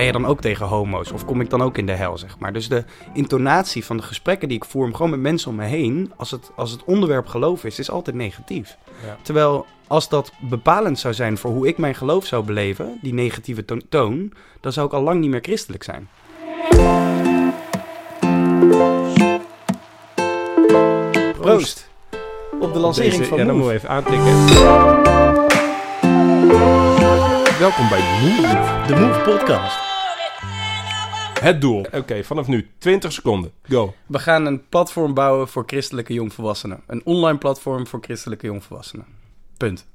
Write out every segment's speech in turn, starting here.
ben je dan ook tegen homo's? Of kom ik dan ook in de hel, zeg maar? Dus de intonatie van de gesprekken die ik voer, gewoon met mensen om me heen, als het, als het onderwerp geloof is, is altijd negatief. Ja. Terwijl als dat bepalend zou zijn voor hoe ik mijn geloof zou beleven, die negatieve to- toon, dan zou ik al lang niet meer christelijk zijn. Proost. Op de lancering Deze- van Ja, dan we even aantikken. Welkom bij Move. De Move Podcast. Het doel. Oké, vanaf nu 20 seconden. Go. We gaan een platform bouwen voor christelijke jongvolwassenen. Een online platform voor christelijke jongvolwassenen. Punt.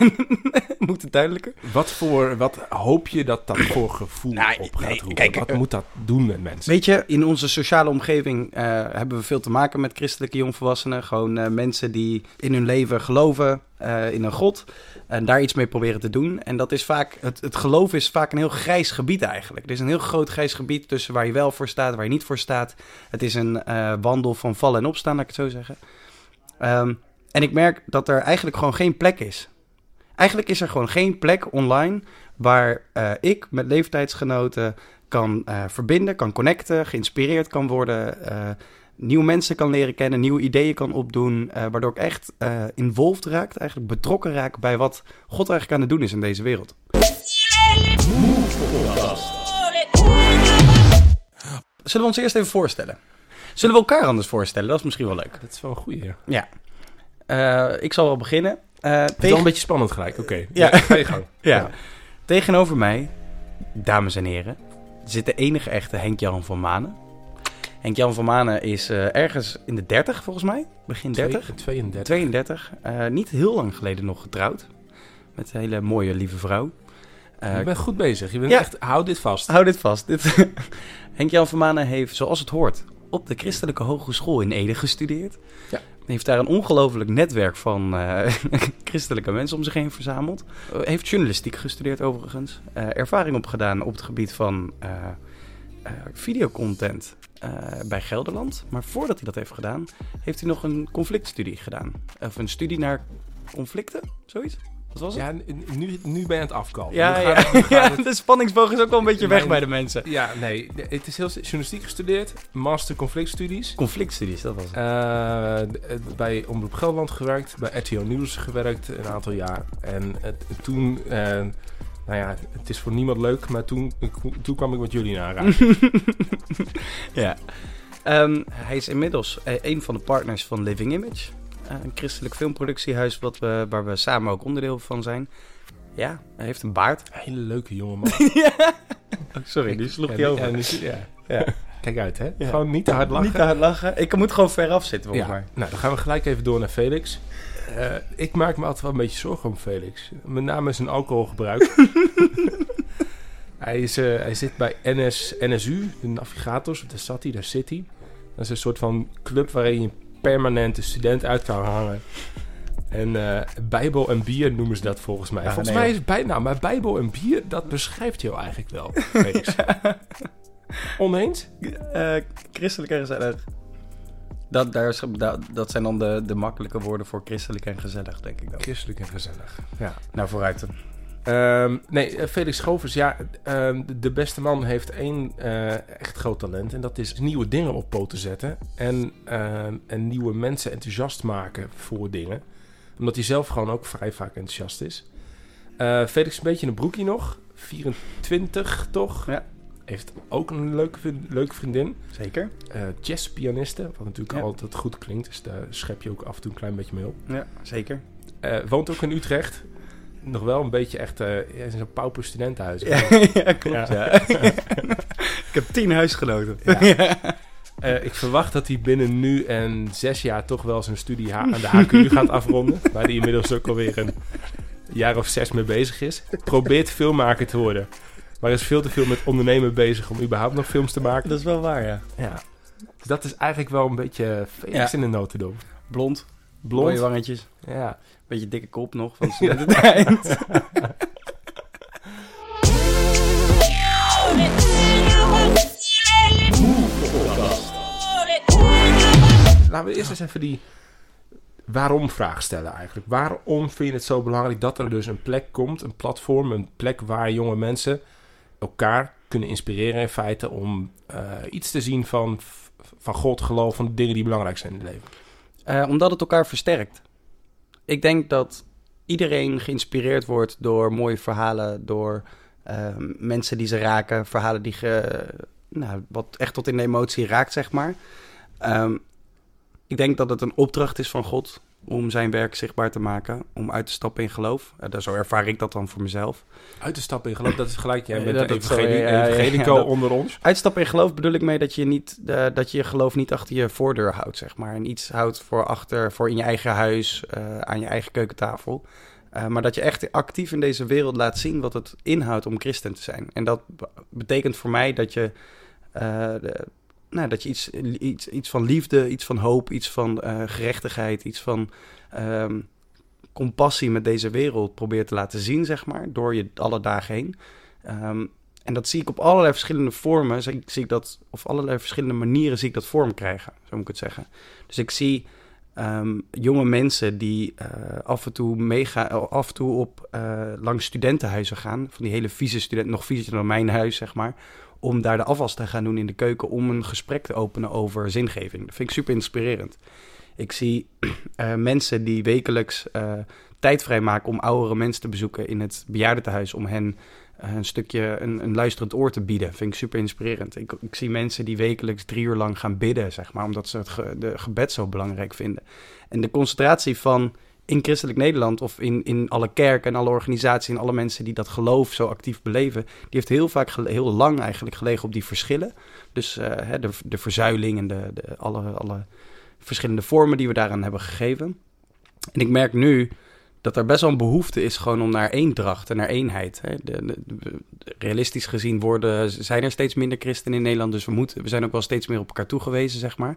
Moet het duidelijker? Wat voor, wat hoop je dat dat voor gevoel Nou, op gaat nee, roepen? kijk, wat eh, moet dat doen met mensen? Weet je, in onze sociale omgeving eh, hebben we veel te maken met christelijke jongvolwassenen. Gewoon eh, mensen die in hun leven geloven in een God. En daar iets mee proberen te doen. En dat is vaak, het, het geloof is vaak een heel grijs gebied eigenlijk. Er is een heel groot grijs gebied tussen waar je wel voor staat, waar je niet voor staat. Het is een wandel van vallen en opstaan, laat ik het zo zeggen. Ehm, en ik merk dat er eigenlijk gewoon geen plek is. Eigenlijk is er gewoon geen plek online waar eh, ik met leeftijdsgenoten kan eh, verbinden, kan connecten, geïnspireerd kan worden, eh, nieuwe mensen kan leren kennen, nieuwe ideeën kan opdoen, waardoor ik echt involved raak, eigenlijk betrokken raak bij wat God eigenlijk aan het doen is in deze wereld. Zullen we ons eerst even voorstellen? Zullen we elkaar anders voorstellen? Dat is misschien wel leuk. Dat is wel een goeie. Ja. Eh, ik zal wel beginnen. Eh, is tegen- wel een beetje spannend gelijk. Oké. Ja. Ja. Ga je gang. Ja. Tegenover mij, dames en heren, zit de enige echte Henk-Jan van Manen. Henk-Jan van Manen is eh, ergens in de 30 volgens mij, begin 30, 32. 32. Eh, niet heel lang geleden nog getrouwd. Met een hele mooie, lieve vrouw. Eh, je bent goed bezig. Je bent ja. echt, hou dit vast. Hou dit vast. Dit... Henk-Jan van Manen heeft, zoals het hoort, op de Christelijke Hogeschool in Ede gestudeerd. Ja. Heeft daar een ongelooflijk netwerk van eh, christelijke mensen om zich heen verzameld. Eh, heeft journalistiek gestudeerd overigens. Eh, ervaring opgedaan op het gebied van videocontent bij Gelderland. Maar voordat hij dat heeft gedaan, heeft hij nog een conflictstudie gedaan. Of een studie naar conflicten, zoiets? Wat was het? Ja, nu, nu ben je aan het afkalven. Ja, ja, het- ja, het- de spanningsboog is ook wel een beetje weg Mijn- bij de mensen. Ja, nee. Het is heel journalistiek gestudeerd. Master conflictstudies. Conflictstudies, dat was het. Eh, bij Omroep Gelderland gewerkt, bij RTO Nieuws gewerkt een aantal jaar. En toen, eh, nou ja, het is voor niemand leuk, maar toen, toen kwam ik met jullie naar aanraking. Ja. Ehm, hij is inmiddels eh, een van de partners van Living Image. Eh, een christelijk filmproductiehuis wat we, waar we samen ook onderdeel van zijn. Ja, hij heeft een baard. Hele leuke jonge man. Oh, sorry, die sloeg je over. ja. Ja. Kijk uit, hè? Ja. Gewoon niet te hard lachen. Niet te hard lachen. Ik moet gewoon veraf zitten, ja. volgens mij. Nou, dan gaan we gelijk even door naar Felix. Eh, ik maak me altijd wel een beetje zorgen om Felix. Met name zijn alcoholgebruik. hij, is, eh, hij zit bij NS, NSU, de navigators, daar zat hij, daar zit hij. Dat is een soort van club waarin je permanent een student uit kan hangen. En eh, Bijbel en bier noemen ze dat volgens mij. Volgens nee, mij is bij, nou, maar Bijbel en bier, dat beschrijft jou eigenlijk wel, Felix. Oneens? Eh, christelijk en gezellig. Dat, daar is, dat, dat zijn dan de, de makkelijke woorden voor christelijk en gezellig, denk ik dan. Christelijk en gezellig. Ja. Nou, vooruit dan. Ehm, nee, eh, Felix Govers, ja, ehm, de- beste man heeft één eh, echt groot talent. En dat is nieuwe dingen op poten zetten. En, ehm, en nieuwe mensen enthousiast maken voor dingen. Omdat hij zelf gewoon ook vrij vaak enthousiast is. Eh, Felix is een beetje een broekie nog. 24 toch? Ja. Heeft ook een leuke, leuke vriendin. Zeker. Jazzpianiste, wat natuurlijk Ja. altijd goed klinkt. Dus daar schep je ook af en toe een klein beetje mee op. Ja, zeker. Woont ook in Utrecht. Nog wel een beetje echt eh, in zo'n pauper studentenhuis. Ja, ja klopt. Ja. ik heb tien huisgenoten. Ja. Eh, ik verwacht dat hij binnen nu en zes jaar toch wel zijn studie aan de HKU gaat afronden. Waar hij inmiddels ook alweer een jaar of zes mee bezig is. Probeert filmmaker te worden. Maar is veel te veel met ondernemen bezig om überhaupt nog films te maken. Dat is wel waar, ja. Ja. Dus dat is eigenlijk wel een beetje Felix Ja. in de notendop. Blond, Blond. mooie wangetjes. Ja. Beetje dikke kop nog van studententijd. Laten we eerst eens even die waarom vraag stellen eigenlijk. Waarom vind je het zo belangrijk dat er dus een plek komt, een platform, een plek waar jonge mensen elkaar kunnen inspireren in feite om eh, iets te zien van, van God, geloof, van de dingen die belangrijk zijn in het leven? Eh, omdat het elkaar versterkt. Ik denk dat iedereen geïnspireerd wordt door mooie verhalen, door ehm, mensen die ze raken, verhalen die nou, wat echt tot in de emotie raakt, zeg maar. Ehm, ik denk dat het een opdracht is van God om zijn werk zichtbaar te maken, om uit te stappen in geloof. Uh, zo ervaar ik dat dan voor mezelf. Uit te stappen in geloof, dat is gelijk, jij bent een dat- ja, evangelico ja, onder ons. Uitstappen in geloof bedoel ik mee dat je niet eh, dat je geloof niet achter je voordeur houdt, zeg maar. En iets houdt voor achter, voor in je eigen huis, eh, aan je eigen keukentafel. Eh, maar dat je echt actief in deze wereld laat zien wat het inhoudt om christen te zijn. En dat be- betekent voor mij dat je, de- nou, dat je iets, iets, iets van liefde, iets van hoop, iets van eh, gerechtigheid, iets van ehm, compassie met deze wereld probeert te laten zien, zeg maar, door je alle dagen heen. Ehm, en dat zie ik op allerlei verschillende vormen. Zie, ik- dat, of allerlei verschillende manieren zie ik dat vorm krijgen, zo moet ik het zeggen. Dus ik zie ehm, jonge mensen die eh, af en toe meegaan, af en toe op eh, langs studentenhuizen gaan. Van die hele vieze studenten, nog viezer dan mijn huis, zeg maar. Om daar de afwas te gaan doen in de keuken. Om een gesprek te openen over zingeving. Dat vind ik super inspirerend. Ik zie eh, mensen die wekelijks eh, tijd vrijmaken om oudere mensen te bezoeken in het bejaardentehuis. Om hen eh, een stukje een, een luisterend oor te bieden. Vind ik super inspirerend. Ik, ik zie mensen die wekelijks drie uur lang gaan bidden, zeg maar, omdat ze het de gebed zo belangrijk vinden. En de concentratie van in christelijk Nederland of in, in alle kerken en alle organisaties en alle mensen die dat geloof zo actief beleven, die heeft heel vaak, heel lang eigenlijk gelegen op die verschillen. Dus eh, hè, de, de verzuiling en de, de, alle, alle verschillende vormen die we daaraan hebben gegeven. En ik merk nu dat er best wel een behoefte is gewoon om naar eendracht en naar eenheid. Hè. De- realistisch gezien worden, zijn er steeds minder christenen in Nederland, dus we, moeten, we zijn ook wel steeds meer op elkaar toegewezen, zeg maar.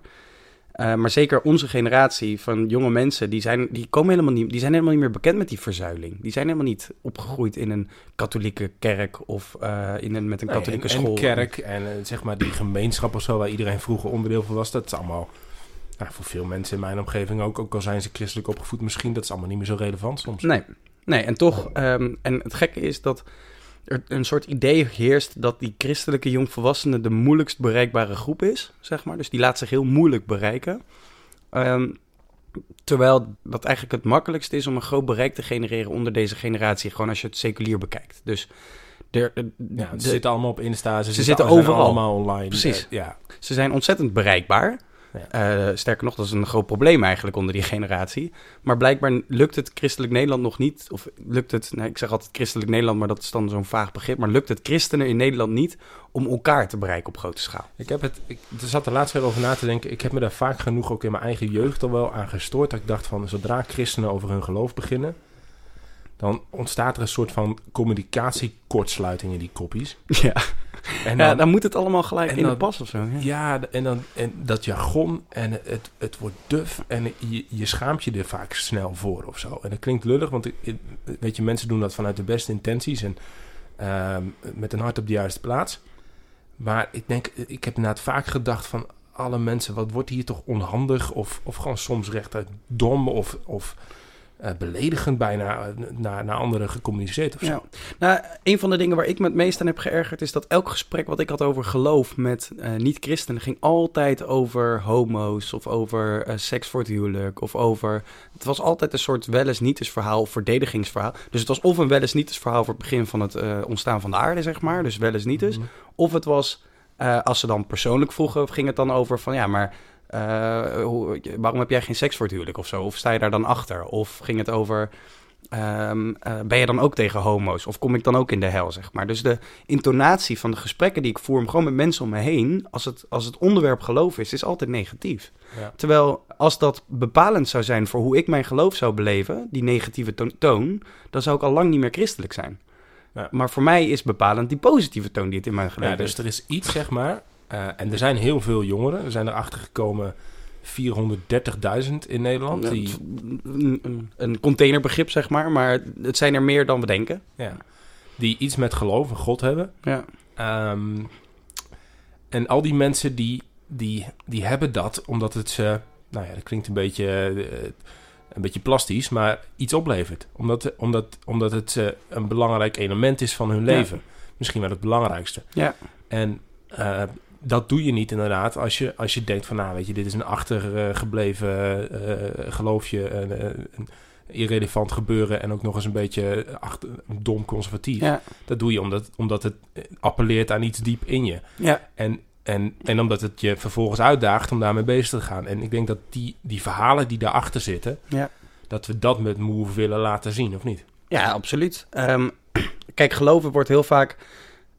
Eh, maar zeker onze generatie van jonge mensen, die zijn, die, komen helemaal niet, die zijn helemaal niet meer bekend met die verzuiling. Die zijn helemaal niet opgegroeid in een katholieke kerk of eh, in een, met een Nee, katholieke en, school. En kerk en eh, zeg maar die gemeenschap of zo, waar iedereen vroeger onderdeel van was, dat is allemaal nou, voor veel mensen in mijn omgeving ook, ook al zijn ze christelijk opgevoed misschien, dat is allemaal niet meer zo relevant soms. Nee, nee en toch, ehm, en het gekke is dat er een soort idee heerst dat die christelijke jongvolwassenen de moeilijkst bereikbare groep is, zeg maar. Dus die laat zich heel moeilijk bereiken. Ehm, terwijl dat eigenlijk het makkelijkste is om een groot bereik te genereren onder deze generatie, gewoon als je het seculier bekijkt. Dus er, Ja, ze de- zitten allemaal op Insta, ze, zitten zijn overal. allemaal online. Precies. Eh, ja. Ze zijn ontzettend bereikbaar. Eh, sterker nog, dat is een groot probleem eigenlijk onder die generatie. Maar blijkbaar lukt het christelijk Nederland nog niet. Of lukt het, nou, ik zeg altijd christelijk Nederland, maar dat is dan zo'n vaag begrip. Maar lukt het christenen in Nederland niet om elkaar te bereiken op grote schaal? Ik heb het, ik er zat er laatst weer over na te denken. Ik heb me daar vaak genoeg ook in mijn eigen jeugd al wel aan gestoord. Dat ik dacht van, zodra christenen over hun geloof beginnen, dan ontstaat er een soort van communicatiekortsluiting in die koppies. Ja, En ja dan moet het allemaal gelijk in de dan- pas of zo. Ja. En, dan, en dat jargon en het, het wordt duf en je, je schaamt je er vaak snel voor of zo. En dat klinkt lullig, want weet je, mensen doen dat vanuit de beste intenties en ehm, met een hart op de juiste plaats. Maar ik denk, ik heb inderdaad vaak gedacht van alle mensen, wat wordt hier toch onhandig of, of gewoon soms rechtuit dom of, of eh, beledigend bijna eh, naar, naar anderen gecommuniceerd of zo. Ja. Nou, een van de dingen waar ik me het meest aan heb geërgerd is dat elk gesprek wat ik had over geloof met eh, niet-christenen ging altijd over homo's of over eh, seks voor het huwelijk of over. Het was altijd een soort wel eens niet eens verhaal of verdedigingsverhaal. Dus het was of een wel eens niet eens verhaal voor het begin van het ontstaan van de aarde, zeg maar. Dus wel eens niet eens. Mhm. Of het was, als ze dan persoonlijk vroegen, ging het dan over van ja, maar eh, hoe, waarom heb jij geen seks voor het huwelijk of zo? Of sta je daar dan achter? Of ging het over, ehm, eh, ben je dan ook tegen homo's? Of kom ik dan ook in de hel, zeg maar? Dus de intonatie van de gesprekken die ik voer, gewoon met mensen om me heen, als het, als het onderwerp geloof is, is altijd negatief. Ja. Terwijl als dat bepalend zou zijn voor hoe ik mijn geloof zou beleven, die negatieve to- toon, dan zou ik al lang niet meer christelijk zijn. Ja. Maar voor mij is bepalend die positieve toon die het in mijn geloof Ja, dus er is iets, zeg maar. Eh, en er zijn heel veel jongeren. Er zijn erachter gekomen 430.000 in Nederland. Die, een, containerbegrip, zeg maar. Maar het zijn er meer dan we denken. ja, die iets met geloof en God hebben. Ja. Ehm, en al die mensen die, die, die hebben dat omdat het ze... Nou ja, dat klinkt een beetje, eh, een beetje plastisch, maar iets oplevert. Omdat, omdat, omdat het eh, een belangrijk element is van hun Ja. leven. misschien wel het belangrijkste. Ja. En dat doe je niet inderdaad als je, als je denkt van, nou weet je, dit is een achtergebleven uh, geloofje, een irrelevant gebeuren en ook nog eens een beetje achter, dom conservatief. Ja. Dat doe je omdat, omdat het appelleert aan iets diep in je. Ja. En, en, en omdat het je vervolgens uitdaagt om daarmee bezig te gaan. En ik denk dat die, die verhalen die daarachter zitten, Ja. dat we dat met Move willen laten zien, of niet? Ja, absoluut. Ehm, kijk, geloven wordt heel vaak.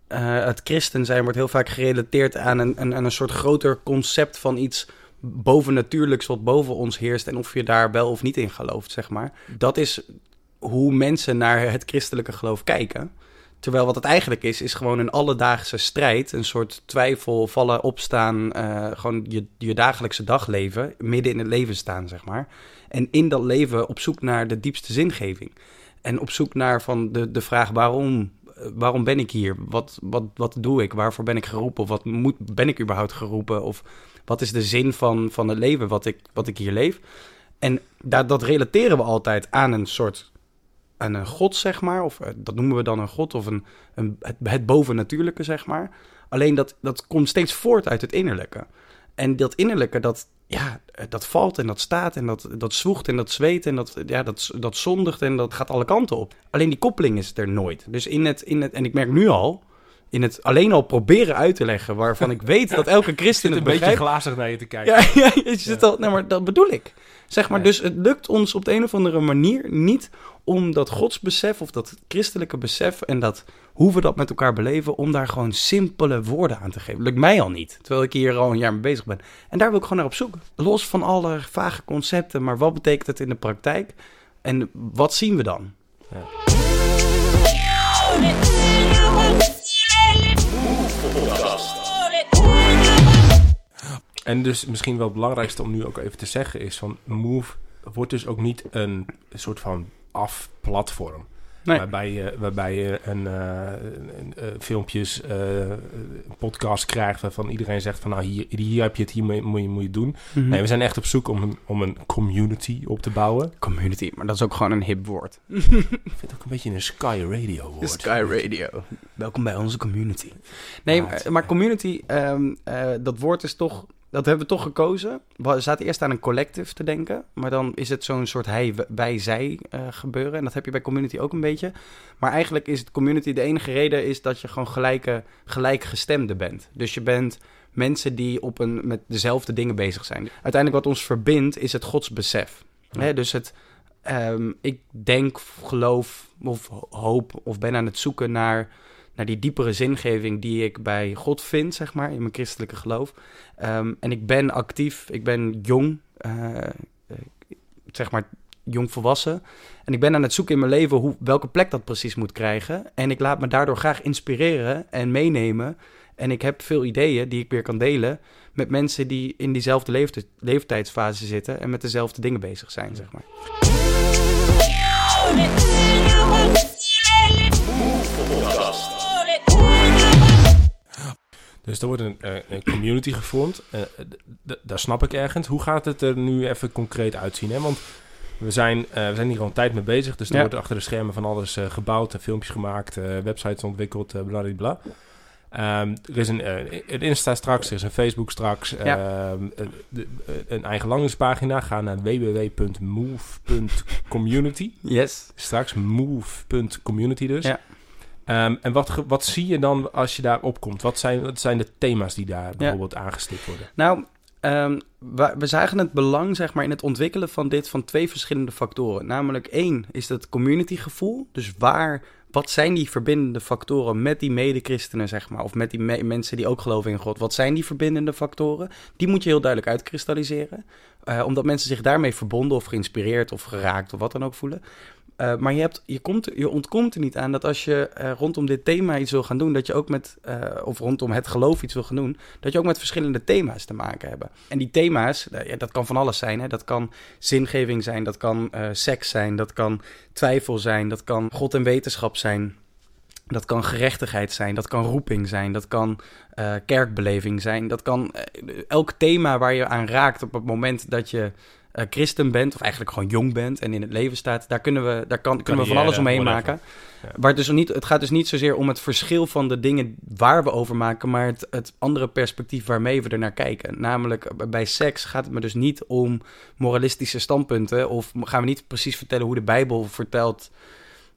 Eh, het christen zijn wordt heel vaak gerelateerd aan een, een, een soort groter concept van iets bovennatuurlijks wat boven ons heerst. En of je daar wel of niet in gelooft, zeg maar. Dat is hoe mensen naar het christelijke geloof kijken. Terwijl wat het eigenlijk is, is gewoon een alledaagse strijd. Een soort twijfel, vallen, opstaan. eh, gewoon je, je dagelijkse dag leven. Midden in het leven staan, zeg maar. En in dat leven op zoek naar de diepste zingeving. En op zoek naar van de, de vraag waarom, waarom ben ik hier? Wat, wat, wat doe ik? Waarvoor ben ik geroepen? Wat moet, ben ik überhaupt geroepen? Of wat is de zin van, van het leven wat ik, wat ik hier leef? En dat, dat relateren we altijd aan een soort aan een god, zeg maar. Of eh, dat noemen we dan een god of een, een, het, het bovennatuurlijke, zeg maar. Alleen dat, dat komt steeds voort uit het innerlijke. En dat innerlijke, dat, ja, eh, dat valt en dat staat en dat, dat zwoegt en dat zweet en dat, ja, dat, dat zondigt en dat gaat alle kanten op. Alleen die koppeling is er nooit. Dus in het, in het en ik merk nu al, in het alleen al proberen uit te leggen, waarvan ik weet dat elke christen een het beetje begrijpt. glazig naar je te kijken. Ja, ja, je zit al, nou, maar dat bedoel ik. Zeg maar, Ja. dus het lukt ons op de een of andere manier niet om dat godsbesef of dat christelijke besef en dat hoe we dat met elkaar beleven, om daar gewoon simpele woorden aan te geven. Lukt mij al niet, terwijl ik hier al een jaar mee bezig ben. En daar wil ik gewoon naar op zoek. Los van alle vage concepten, maar wat betekent het in de praktijk? En wat zien we dan? En dus misschien wel het belangrijkste om nu ook even te zeggen is van Move wordt dus ook niet een soort van af-platform. Nee. Waarbij je, waarbij je een, eh, een, eh, filmpjes, eh, een podcast krijgt waarvan iedereen zegt van nou hier, hier heb je het, hier moet je, moet je, doen. Mhm. Nee, we zijn echt op zoek om een, om een community op te bouwen. Community, maar dat is ook gewoon een hip woord. Ik vind het ook een beetje een Sky Radio woord. Sky Radio. Welkom bij onze community. Nee, maar, maar community, ehm, eh, dat woord is toch... Dat hebben we toch gekozen. We zaten eerst aan een collective te denken. Maar dan is het zo'n soort hij, wij, zij eh, gebeuren. En dat heb je bij community ook een beetje. Maar eigenlijk is het community... De enige reden is dat je gewoon gelijke, gelijkgestemde bent. Dus je bent mensen die op een, met dezelfde dingen bezig zijn. Uiteindelijk wat ons verbindt is het godsbesef. Ja. Hè, dus het... ehm, ik denk, geloof of hoop of ben aan het zoeken naar naar die diepere zingeving die ik bij God vind, zeg maar, in mijn christelijke geloof. Ehm, en ik ben actief, ik ben jong, eh, eh, zeg maar jong volwassen. En ik ben aan het zoeken in mijn leven hoe, welke plek dat precies moet krijgen. En ik laat me daardoor graag inspireren en meenemen. En ik heb veel ideeën die ik weer kan delen met mensen die in diezelfde leefte- leeftijdsfase zitten en met dezelfde dingen bezig zijn, zeg maar. Dus er wordt een, eh, een community gevormd. D- daar snap ik ergens. Hoe gaat het er nu even concreet uitzien? Hè? Want we zijn, eh, we zijn hier al een tijd mee bezig. Dus er Ja. wordt achter de schermen van alles gebouwd, en filmpjes gemaakt, websites ontwikkeld, eh bladibla. Ehm er is een, een Insta straks, er is een Facebook straks. Ja. ehm, eh, de- eh, een eigen landingspagina. Ga naar www.move.community. Yes. Straks move.community dus. Ja. Ehm, en wat, wat zie je dan als je daar opkomt? Wat zijn, wat zijn de thema's die daar bijvoorbeeld aangestipt worden? Nou, ehm, we, we zagen het belang zeg maar, in het ontwikkelen van dit van twee verschillende factoren. Namelijk één is het communitygevoel. Dus waar, wat zijn die verbindende factoren met die medechristenen, zeg maar, of met die me- mensen die ook geloven in God? Wat zijn die verbindende factoren? Die moet je heel duidelijk uitkristalliseren. eh, omdat mensen zich daarmee verbonden of geïnspireerd of geraakt of wat dan ook voelen. Eh, maar je, hebt, je, komt, je ontkomt er niet aan dat als je eh, rondom dit thema iets wil gaan doen, dat je ook met, eh, of rondom het geloof iets wil gaan doen, dat je ook met verschillende thema's te maken hebben. En die thema's, eh, ja, dat kan van alles zijn. Hè? Dat kan zingeving zijn, dat kan seks zijn, dat kan twijfel zijn, dat kan God en wetenschap zijn. Dat kan gerechtigheid zijn, dat kan roeping zijn, dat kan uh, kerkbeleving zijn. Dat kan uh, elk thema waar je aan raakt op het moment dat je uh, christen bent, of eigenlijk gewoon jong bent en in het leven staat, daar kunnen we, daar kan, kunnen we van alles omheen maken. Ja. Maar het, dus niet, het gaat dus niet zozeer om het verschil van de dingen waar we over maken, maar het, het andere perspectief waarmee we er naar kijken. Namelijk bij seks gaat het me dus niet om moralistische standpunten, of gaan we niet precies vertellen hoe de Bijbel vertelt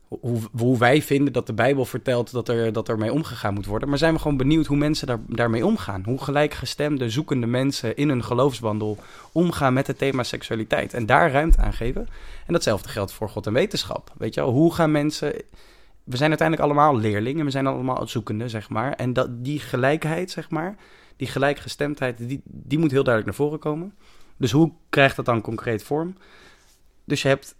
hoe, hoe, wij vinden dat de Bijbel vertelt dat er, dat er mee omgegaan moet worden. Maar zijn we gewoon benieuwd hoe mensen daar, daarmee omgaan. Hoe gelijkgestemde, zoekende mensen in hun geloofswandel omgaan met het thema seksualiteit. En daar ruimte aan geven. En datzelfde geldt voor God en wetenschap. Weet je wel, hoe gaan mensen... We zijn uiteindelijk allemaal leerlingen, we zijn allemaal zoekende, zeg maar. En dat, die gelijkheid, zeg maar, die gelijkgestemdheid, die, die moet heel duidelijk naar voren komen. Dus hoe krijgt dat dan concreet vorm? Dus je hebt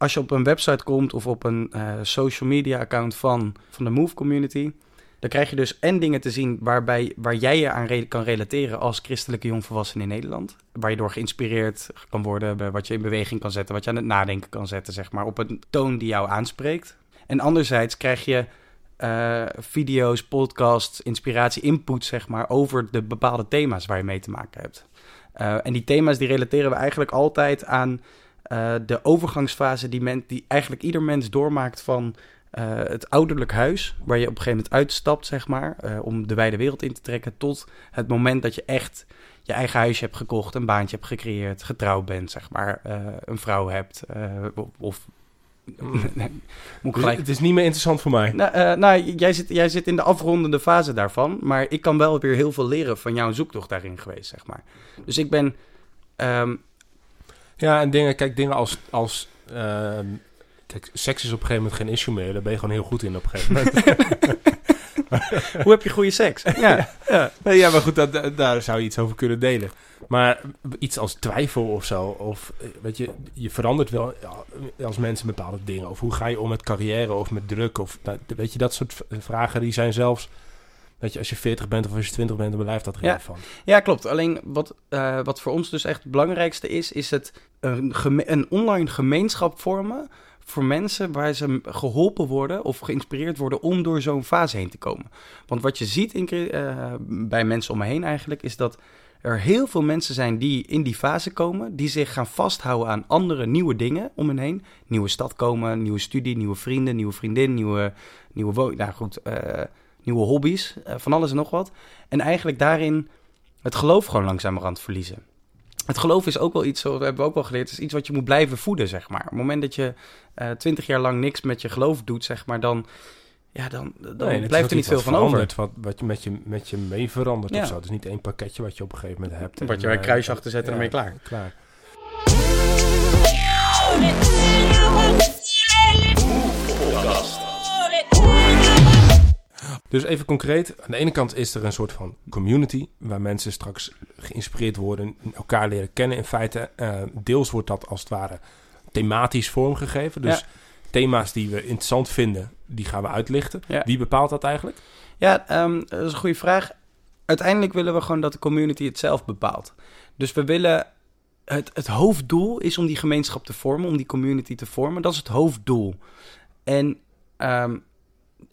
als je op een website komt of op een uh, social media account van, van de Move Community, dan krijg je dus en dingen te zien waarbij, waar jij je aan kan relateren als christelijke jongvolwassene in Nederland. Waar je door geïnspireerd kan worden, wat je in beweging kan zetten, wat je aan het nadenken kan zetten, zeg maar, op een toon die jou aanspreekt. En anderzijds krijg je uh, video's, podcasts, inspiratie, input, zeg maar, over de bepaalde thema's waar je mee te maken hebt. Uh, en die thema's die relateren we eigenlijk altijd aan uh, de overgangsfase die, men, die eigenlijk ieder mens doormaakt van uh, het ouderlijk huis, waar je op een gegeven moment uitstapt, zeg maar, uh, om de wijde wereld in te trekken, tot het moment dat je echt je eigen huisje hebt gekocht, een baantje hebt gecreëerd, getrouwd bent, zeg maar, een vrouw hebt, of... Moet gelijk... Het is niet meer interessant voor mij. Nou, nou jij, zit, jij zit in de afrondende fase daarvan, maar ik kan wel weer heel veel leren van jouw zoektocht daarin geweest, zeg maar. Dus ik ben... Um, ja, en dingen, kijk, dingen als, als uh, kijk, seks is op een gegeven moment geen issue meer. Daar ben je gewoon heel goed in op een gegeven moment. Hoe heb je goede seks? Ja, ja. ja maar goed, dat, daar zou je iets over kunnen delen. Maar iets als twijfel of zo, of weet je, je verandert wel als mensen bepaalde dingen. Of hoe ga je om met carrière of met druk? Of weet je, dat soort vragen die zijn zelfs dat je als je 40 bent of als je 20 bent, dan blijft dat relevant. Ja, ja klopt. Alleen wat, uh, wat voor ons dus echt het belangrijkste is, is het een, een online gemeenschap vormen voor mensen waar ze geholpen worden of geïnspireerd worden om door zo'n fase heen te komen. Want wat je ziet in, uh, bij mensen om me heen eigenlijk, is dat er heel veel mensen zijn die in die fase komen, die zich gaan vasthouden aan andere nieuwe dingen om hen heen. Nieuwe stad komen, nieuwe studie, nieuwe vrienden, nieuwe vriendin, nieuwe, nieuwe woning. Nou goed, uh, nieuwe hobby's, uh, van alles en nog wat. En eigenlijk daarin het geloof gewoon langzamerhand verliezen. Het geloof is ook wel iets, dat hebben we ook wel geleerd, is iets wat je moet blijven voeden, zeg maar. Op het moment dat je eh, twintig jaar lang niks met je geloof doet, zeg maar, dan, ja, dan, dan nee, blijft er niet veel van over. Wat, wat je met je, met je mee verandert ja. of zo. Het is niet één pakketje wat je op een gegeven moment hebt. Wat je bij kruis achter zet en ermee klaar. klaar. Dus even concreet. Aan de ene kant is er een soort van community... waar mensen straks geïnspireerd worden... elkaar leren kennen in feite. Uh, deels wordt dat als het ware thematisch vormgegeven. Dus thema's die we interessant vinden... die gaan we uitlichten. Ja. Wie bepaalt dat eigenlijk? Ja, um, dat is een goede vraag. Uiteindelijk willen we gewoon dat de community het zelf bepaalt. Dus we willen... Het, het hoofddoel is om die gemeenschap te vormen... om die community te vormen. Dat is het hoofddoel. En... Um,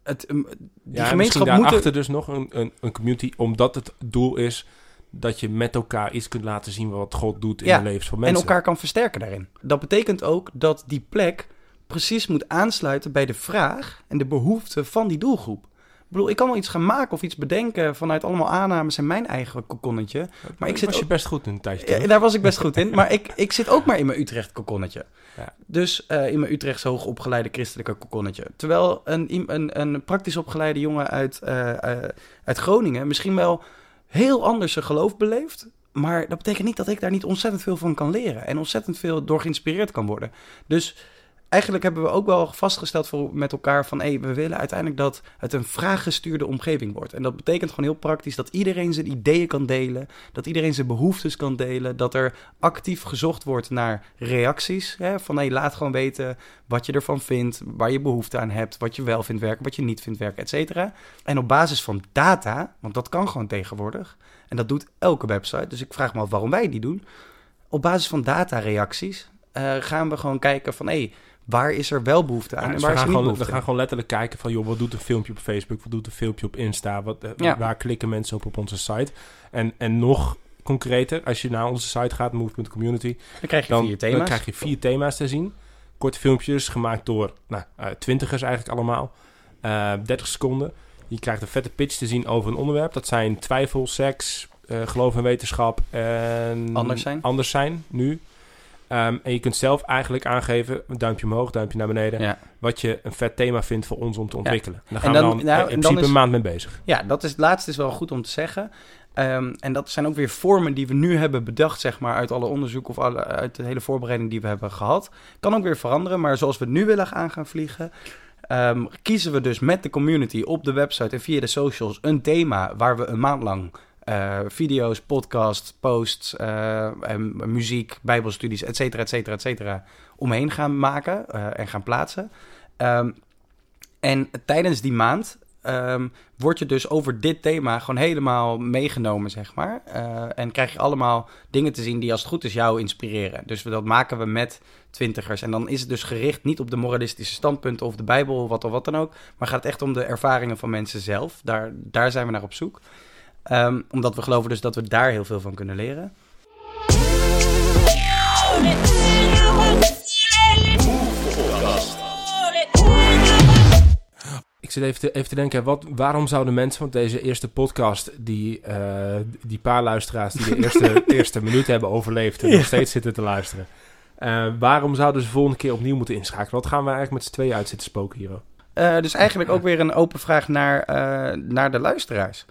het, die ja, gemeenschap moet achter dus nog een, een, een, community, omdat het doel is dat je met elkaar iets kunt laten zien wat God doet in de levens van mensen. En elkaar kan versterken daarin. Dat betekent ook dat die plek precies moet aansluiten bij de vraag en de behoeften van die doelgroep. Ik bedoel, ik kan wel iets gaan maken of iets bedenken vanuit allemaal aannames en mijn eigen kokonnetje. Maar ik zit was je best goed in een tijdje. Ja, daar was ik best goed in. Maar ik, ik zit ook maar in mijn Utrecht kokonnetje. Ja. Dus uh, in mijn Utrechts hoogopgeleide christelijke kokonnetje. Terwijl een, een, een praktisch opgeleide jongen uit, uh, uh, uit Groningen misschien wel heel anders zijn geloof beleeft. Maar dat betekent niet dat ik daar niet ontzettend veel van kan leren. En ontzettend veel door geïnspireerd kan worden. Dus eigenlijk hebben we ook wel vastgesteld voor, met elkaar van... Hey, we willen uiteindelijk dat het een vraaggestuurde omgeving wordt. En dat betekent gewoon heel praktisch dat iedereen zijn ideeën kan delen... dat iedereen zijn behoeftes kan delen... dat er actief gezocht wordt naar reacties. Hè, van hey, laat gewoon weten wat je ervan vindt... waar je behoefte aan hebt, wat je wel vindt werken... wat je niet vindt werken, et cetera. En op basis van data, want dat kan gewoon tegenwoordig... en dat doet elke website, dus ik vraag me af waarom wij die doen... op basis van datareacties uh, gaan we gewoon kijken van... Hey, waar is er wel behoefte aan Ja, en dus waar we, is er gaan niet gewoon, we behoefte gaan gewoon letterlijk kijken van... joh, wat doet een filmpje op Facebook? Wat doet een filmpje op Insta? Wat, eh, Ja. Waar klikken mensen op op onze site? En, en nog concreter, als je naar onze site gaat, move.community... Dan krijg je Dan, vier dan thema's. krijg je vier thema's te zien. Korte filmpjes gemaakt door nou, eh, twintigers eigenlijk allemaal. Eh 30 seconden. Je krijgt een vette pitch te zien over een onderwerp. Dat zijn twijfel, seks, eh, geloof en wetenschap en... Anders zijn. Anders zijn, nu. Ehm, en je kunt zelf eigenlijk aangeven, duimpje omhoog, duimpje naar beneden... Ja. wat je een vet thema vindt voor ons om te ontwikkelen. En daar En gaan dan- we dan, nou, eh, in dan principe is- een maand mee bezig. Ja, dat is het laatste is wel goed om te zeggen. Ehm, en dat zijn ook weer vormen die we nu hebben bedacht, zeg maar, uit alle onderzoek of alle, uit de hele voorbereiding die we hebben gehad. Kan ook weer veranderen, maar zoals we nu willen aan gaan vliegen, ehm, kiezen we dus met de community op de website en via de socials een thema waar we een maand lang eh, video's, podcasts, posts, eh, en muziek, bijbelstudies, et cetera, et cetera, et cetera, omheen gaan maken eh, en gaan plaatsen. Ehm, en tijdens die maand ehm, word je dus over dit thema gewoon helemaal meegenomen, zeg maar. En krijg je allemaal dingen te zien die als het goed is jou inspireren. Dus dat maken we met twintigers. En dan is het dus gericht niet op de moralistische standpunten of de Bijbel wat of wat dan ook. Maar gaat het echt om de ervaringen van mensen zelf. Daar, daar zijn we naar op zoek. Ehm, omdat we geloven dus dat we daar heel veel van kunnen leren. Ik zit even te, even te denken, wat, waarom zouden mensen, want deze eerste podcast, die, eh, die paar luisteraars die de eerste, eerste minuut hebben overleefd en Ja. nog steeds zitten te luisteren, eh, waarom zouden ze de volgende keer opnieuw moeten inschakelen? Wat gaan we eigenlijk met z'n tweeën uit zitten spoken hier? Eh, dus eigenlijk ook weer een open vraag naar, eh, naar de luisteraars.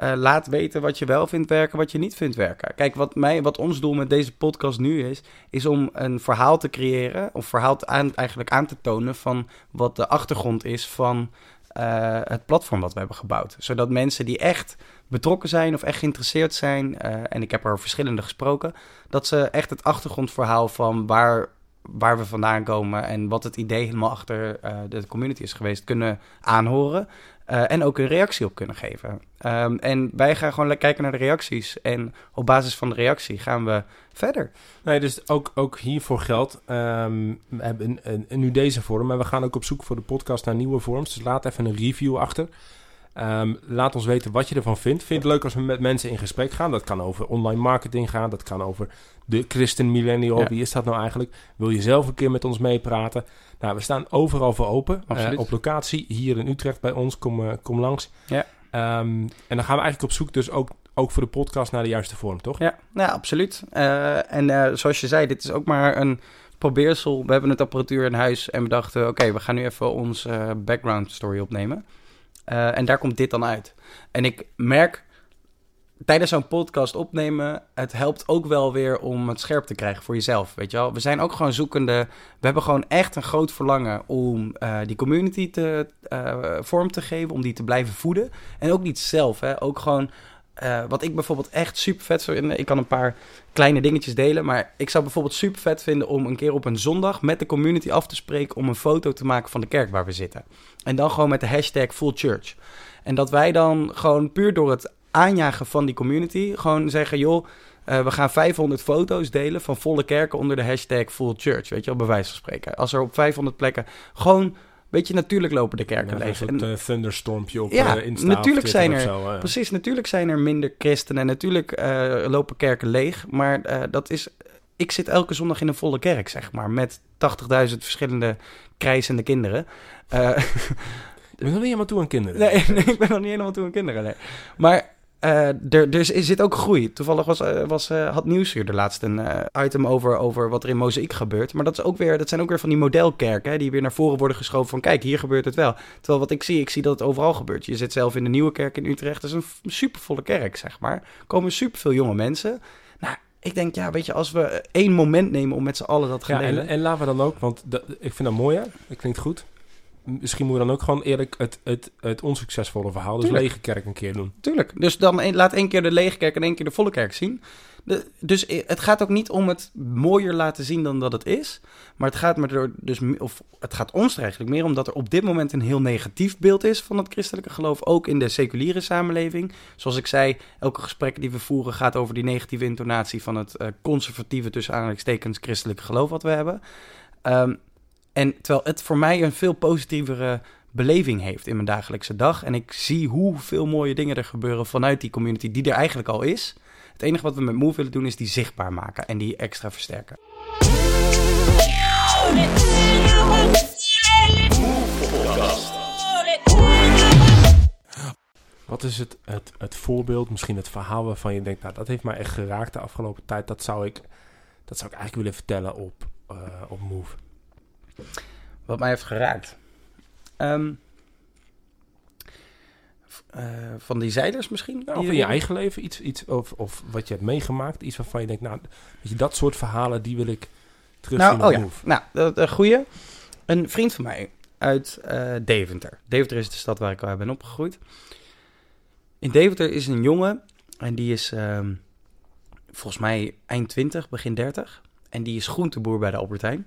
Eh, laat weten wat je wel vindt werken, wat je niet vindt werken. Kijk, wat, mij, wat ons doel met deze podcast nu is, is om een verhaal te creëren, of verhaal aan, eigenlijk aan te tonen van wat de achtergrond is van eh, het platform wat we hebben gebouwd. Zodat mensen die echt betrokken zijn of echt geïnteresseerd zijn, eh, en ik heb er verschillende gesproken, dat ze echt het achtergrondverhaal van waar, waar we vandaan komen en wat het idee helemaal achter de community is geweest, kunnen aanhoren. Eh, en ook een reactie op kunnen geven. Ehm, en wij gaan gewoon kijken naar de reacties. En op basis van de reactie gaan we verder. Nee, dus ook, ook hiervoor geldt. ehm, we hebben een, een- nu deze vorm, maar we gaan ook op zoek voor de podcast naar nieuwe vorms. Dus laat even een review achter. Ehm, laat ons weten wat je ervan vindt. Vind je het leuk als we met mensen in gesprek gaan? Dat kan over online marketing gaan. Dat kan over de christen millennial. Ja. Wie is dat nou eigenlijk? Wil je zelf een keer met ons meepraten? Nou, we staan overal voor open. Eh, op locatie hier in Utrecht bij ons. Kom, eh, kom langs. Ja. Ehm, en dan gaan we eigenlijk op zoek dus ook, ook voor de podcast naar de juiste vorm, toch? Ja, nou, absoluut. Eh, en zoals je zei, dit is ook maar een probeersel. We hebben het apparatuur in huis en we dachten... oké, we gaan nu even ons eh, background story opnemen. Eh, en daar komt dit dan uit. En ik merk tijdens zo'n podcast opnemen... het helpt ook wel weer om het scherp te krijgen voor jezelf, weet je wel. We zijn ook gewoon zoekende... we hebben gewoon echt een groot verlangen om eh, die community te, eh, vorm te geven... om die te blijven voeden. En ook niet zelf, hè. Ook gewoon... eh, wat ik bijvoorbeeld echt super vet vind, ik kan een paar kleine dingetjes delen, maar ik zou bijvoorbeeld super vet vinden om een keer op een zondag met de community af te spreken om een foto te maken van de kerk waar we zitten. En dan gewoon met de hashtag Full Church. En dat wij dan gewoon puur door het aanjagen van die community gewoon zeggen, joh, eh, we gaan 500 foto's delen van volle kerken onder de hashtag Full Church, weet je wel, bij wijze van spreken. Als er op 500 plekken gewoon, weet je, natuurlijk lopen de kerken Ja, een leeg. soort En- eh, thunderstormpje op Ja, eh, natuurlijk zijn er- zo, eh. Precies, natuurlijk zijn er minder christenen en natuurlijk lopen kerken leeg. Maar dat is. Ik zit elke zondag in een volle kerk, zeg maar. Met 80.000 verschillende krijzende kinderen. Ik ben nog niet helemaal toe aan kinderen. nee, nee, ik ben nog niet helemaal toe aan kinderen. Nee. Maar er, er zit ook groei. Toevallig was, eh, was, eh, had Nieuwsuur de laatste een eh, item over, over wat er in Mozaïek gebeurt. Maar dat, is ook weer, dat zijn ook weer van die modelkerken... Hè, die weer naar voren worden geschoven van... kijk, hier gebeurt het wel. Terwijl wat ik zie, ik zie dat het overal gebeurt. Je zit zelf in de Nieuwe Kerk in Utrecht. Dat is een supervolle kerk, zeg maar. Er komen superveel jonge mensen. Nou, ik denk, ja, weet je... als we één moment nemen om met z'n allen dat te gaan Ja, en, en laten we dan ook, want dat, ik vind dat mooi, hè? Dat klinkt goed. Misschien moeten we dan ook gewoon eerlijk het, het, het onsuccesvolle verhaal, dus Tuurlijk. lege kerk, een keer doen. Tuurlijk. Dus dan een- laat één keer de lege kerk en één keer de volle kerk zien. De, dus i- het gaat ook niet om het mooier laten zien dan dat het is. Maar het gaat, me er dus, of het gaat ons er eigenlijk meer om dat er op dit moment een heel negatief beeld is van het christelijke geloof. Ook in de seculiere samenleving. Zoals ik zei, elke gesprek die we voeren gaat over die negatieve intonatie van het eh, conservatieve, tussen aanhalingstekens, christelijke geloof wat we hebben. Ehm, En terwijl het voor mij een veel positievere beleving heeft in mijn dagelijkse dag. En ik zie hoeveel mooie dingen er gebeuren vanuit die community die er eigenlijk al is. Het enige wat we met Move willen doen is die zichtbaar maken en die extra versterken. Wat is het, het, het voorbeeld, misschien het verhaal waarvan je denkt, nou dat heeft mij echt geraakt de afgelopen tijd. Dat zou ik, dat zou ik eigenlijk willen vertellen op, uh, op Move. Wat mij heeft geraakt. Um, uh, van die zeilers misschien? Nou, of in je eigen leven, iets, iets of, of wat je hebt meegemaakt, iets waarvan je denkt, nou, weet je, dat soort verhalen, die wil ik terug nou, oh ja. Nou, dat een goede. Een vriend van mij uit uh, Deventer. Deventer is de stad waar ik al ben opgegroeid. In Deventer is een jongen en die is uh, volgens mij eind 20, begin 30. En die is groenteboer bij de Albertijn.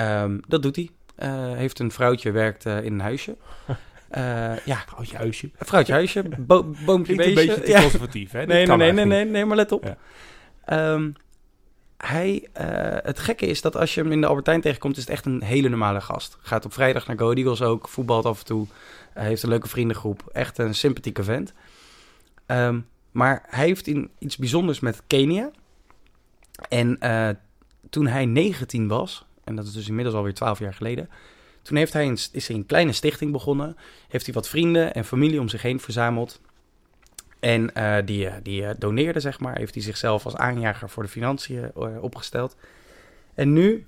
Um, dat doet hij. Uh, heeft een vrouwtje, werkt uh, in een huisje. Uh, ja. Vrouwtje huisje. Vrouwtje huisje, bo boompje beestje. een beetje te ja. conservatief, hè? Nee, nee, nee, nee, nee, nee, maar let op. Ja. Um, hij, het gekke is dat als je hem in de Albertijn tegenkomt, is het echt een hele normale gast. Gaat op vrijdag naar Go Eagles ook, voetbalt af en toe. Heeft een leuke vriendengroep. Echt een sympathieke vent. Um, maar hij heeft in, iets bijzonders met Kenia. En toen hij 19 was, en dat is dus inmiddels alweer 12 jaar geleden. Toen heeft hij een, is hij een kleine stichting begonnen. Heeft hij wat vrienden en familie om zich heen verzameld. En uh, die, die uh, doneerde, zeg maar. Heeft hij zichzelf als aanjager voor de financiën uh, opgesteld. En nu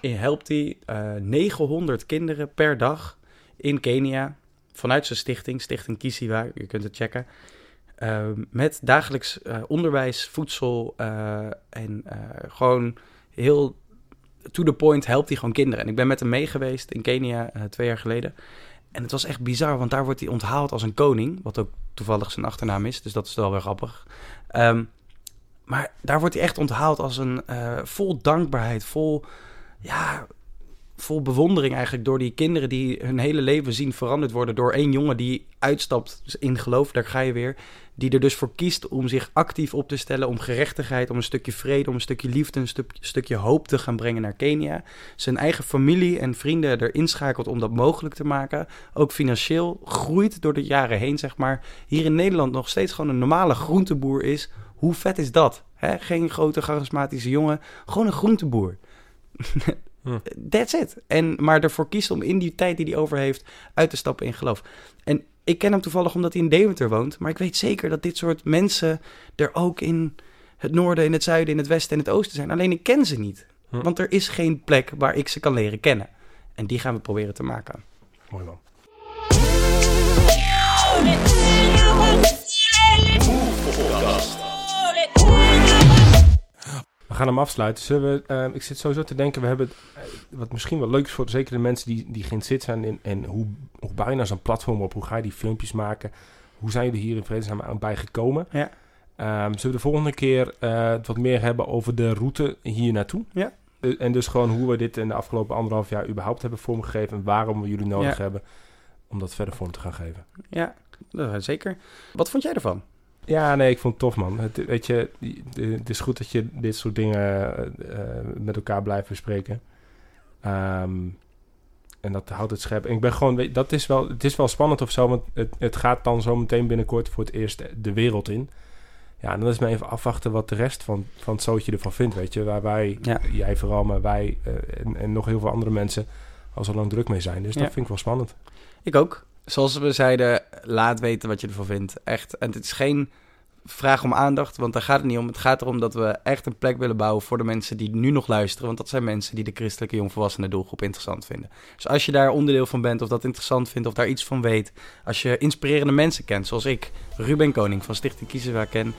helpt hij 900 kinderen per dag in Kenia. Vanuit zijn stichting, Stichting Kisiwa. Je kunt het checken. met dagelijks onderwijs, voedsel en gewoon heel to the point helpt hij gewoon kinderen. En ik ben met hem mee geweest in Kenia twee jaar geleden. En het was echt bizar, want daar wordt hij onthaald als een koning. Wat ook toevallig zijn achternaam is, dus dat is wel weer grappig. Um, maar daar wordt hij echt onthaald als een uh, vol dankbaarheid, vol, ja, vol bewondering eigenlijk door die kinderen die hun hele leven zien veranderd worden door één jongen die uitstapt in geloof, daar ga je weer. Die er dus voor kiest om zich actief op te stellen, om gerechtigheid, om een stukje vrede, om een stukje liefde, een stuk, stukje hoop te gaan brengen naar Kenia. Zijn eigen familie en vrienden erin schakelt om dat mogelijk te maken. Ook financieel groeit door de jaren heen, zeg maar. Hier in Nederland nog steeds gewoon een normale groenteboer is. Hoe vet is dat? He? Geen grote charismatische jongen, gewoon een groenteboer. Hm. That's it. En, maar ervoor kiest om in die tijd die hij over heeft uit te stappen in geloof. En ik ken hem toevallig omdat hij in Deventer woont. Maar ik weet zeker dat dit soort mensen er ook in het noorden, in het zuiden, in het westen en het oosten zijn. Alleen ik ken ze niet. Hm. Want er is geen plek waar ik ze kan leren kennen. En die gaan we proberen te maken. Mooi man. We gaan hem afsluiten. Zullen we, uh, ik zit sowieso te denken, we hebben uh, wat misschien wel leuk is voor zeker de mensen die, die geen zit zijn in en hoe, hoe bouw je nou zo'n platform op? Hoe ga je die filmpjes maken? Hoe zijn jullie hier in Vredesnaam aan bij gekomen? Ja. Um, zullen we de volgende keer uh, wat meer hebben over de route hier naartoe? Ja. en dus gewoon hoe we dit in de afgelopen anderhalf jaar überhaupt hebben vormgegeven en waarom we jullie nodig ja. hebben om dat verder vorm te gaan geven. Ja, zeker. Wat vond jij ervan? Ja, nee, ik vond het tof, man. Het, weet je, het is goed dat je dit soort dingen uh, met elkaar blijft bespreken. Um, en dat houdt het scherp. En ik ben gewoon, weet, dat is wel, het is wel spannend of zo, want het, het gaat dan zo meteen binnenkort voor het eerst de wereld in. Ja, en dan is me even afwachten wat de rest van, van het zootje ervan vindt, weet je. Waar wij, ja. jij vooral, maar wij uh, en, en, nog heel veel andere mensen al zo lang druk mee zijn. Dus ja. dat vind ik wel spannend. Ik ook. Zoals we zeiden, laat weten wat je ervan vindt. Echt. En het is geen vraag om aandacht, want daar gaat het niet om. Het gaat erom dat we echt een plek willen bouwen voor de mensen die nu nog luisteren. Want dat zijn mensen die de christelijke jongvolwassenen doelgroep interessant vinden. Dus als je daar onderdeel van bent, of dat interessant vindt, of daar iets van weet. Als je inspirerende mensen kent, zoals ik, Ruben Koning van Stichting Kiezen ken.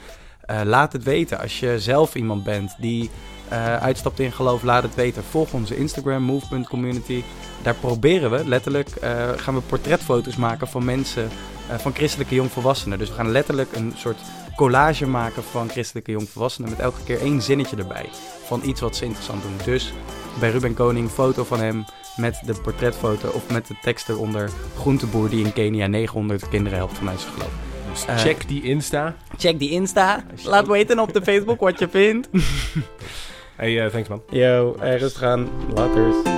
Uh, laat het weten. Als je zelf iemand bent die uh, uitstapt in geloof, laat het weten. Volg onze Instagram, move.community. Daar proberen we letterlijk, uh, gaan we portretfoto's maken van mensen, van christelijke jongvolwassenen. Dus we gaan letterlijk een soort collage maken van christelijke jongvolwassenen met elke keer één zinnetje erbij. Van iets wat ze interessant doen. Dus bij Ruben Koning foto van hem met de portretfoto of met de tekst eronder. Groenteboer die in Kenia 900 kinderen helpt vanuit zijn geloof. Dus check die Insta. Check die Insta. Laat weten op de Facebook wat je vindt. hey, uh, thanks man. Yo, ergens gaan. Laters.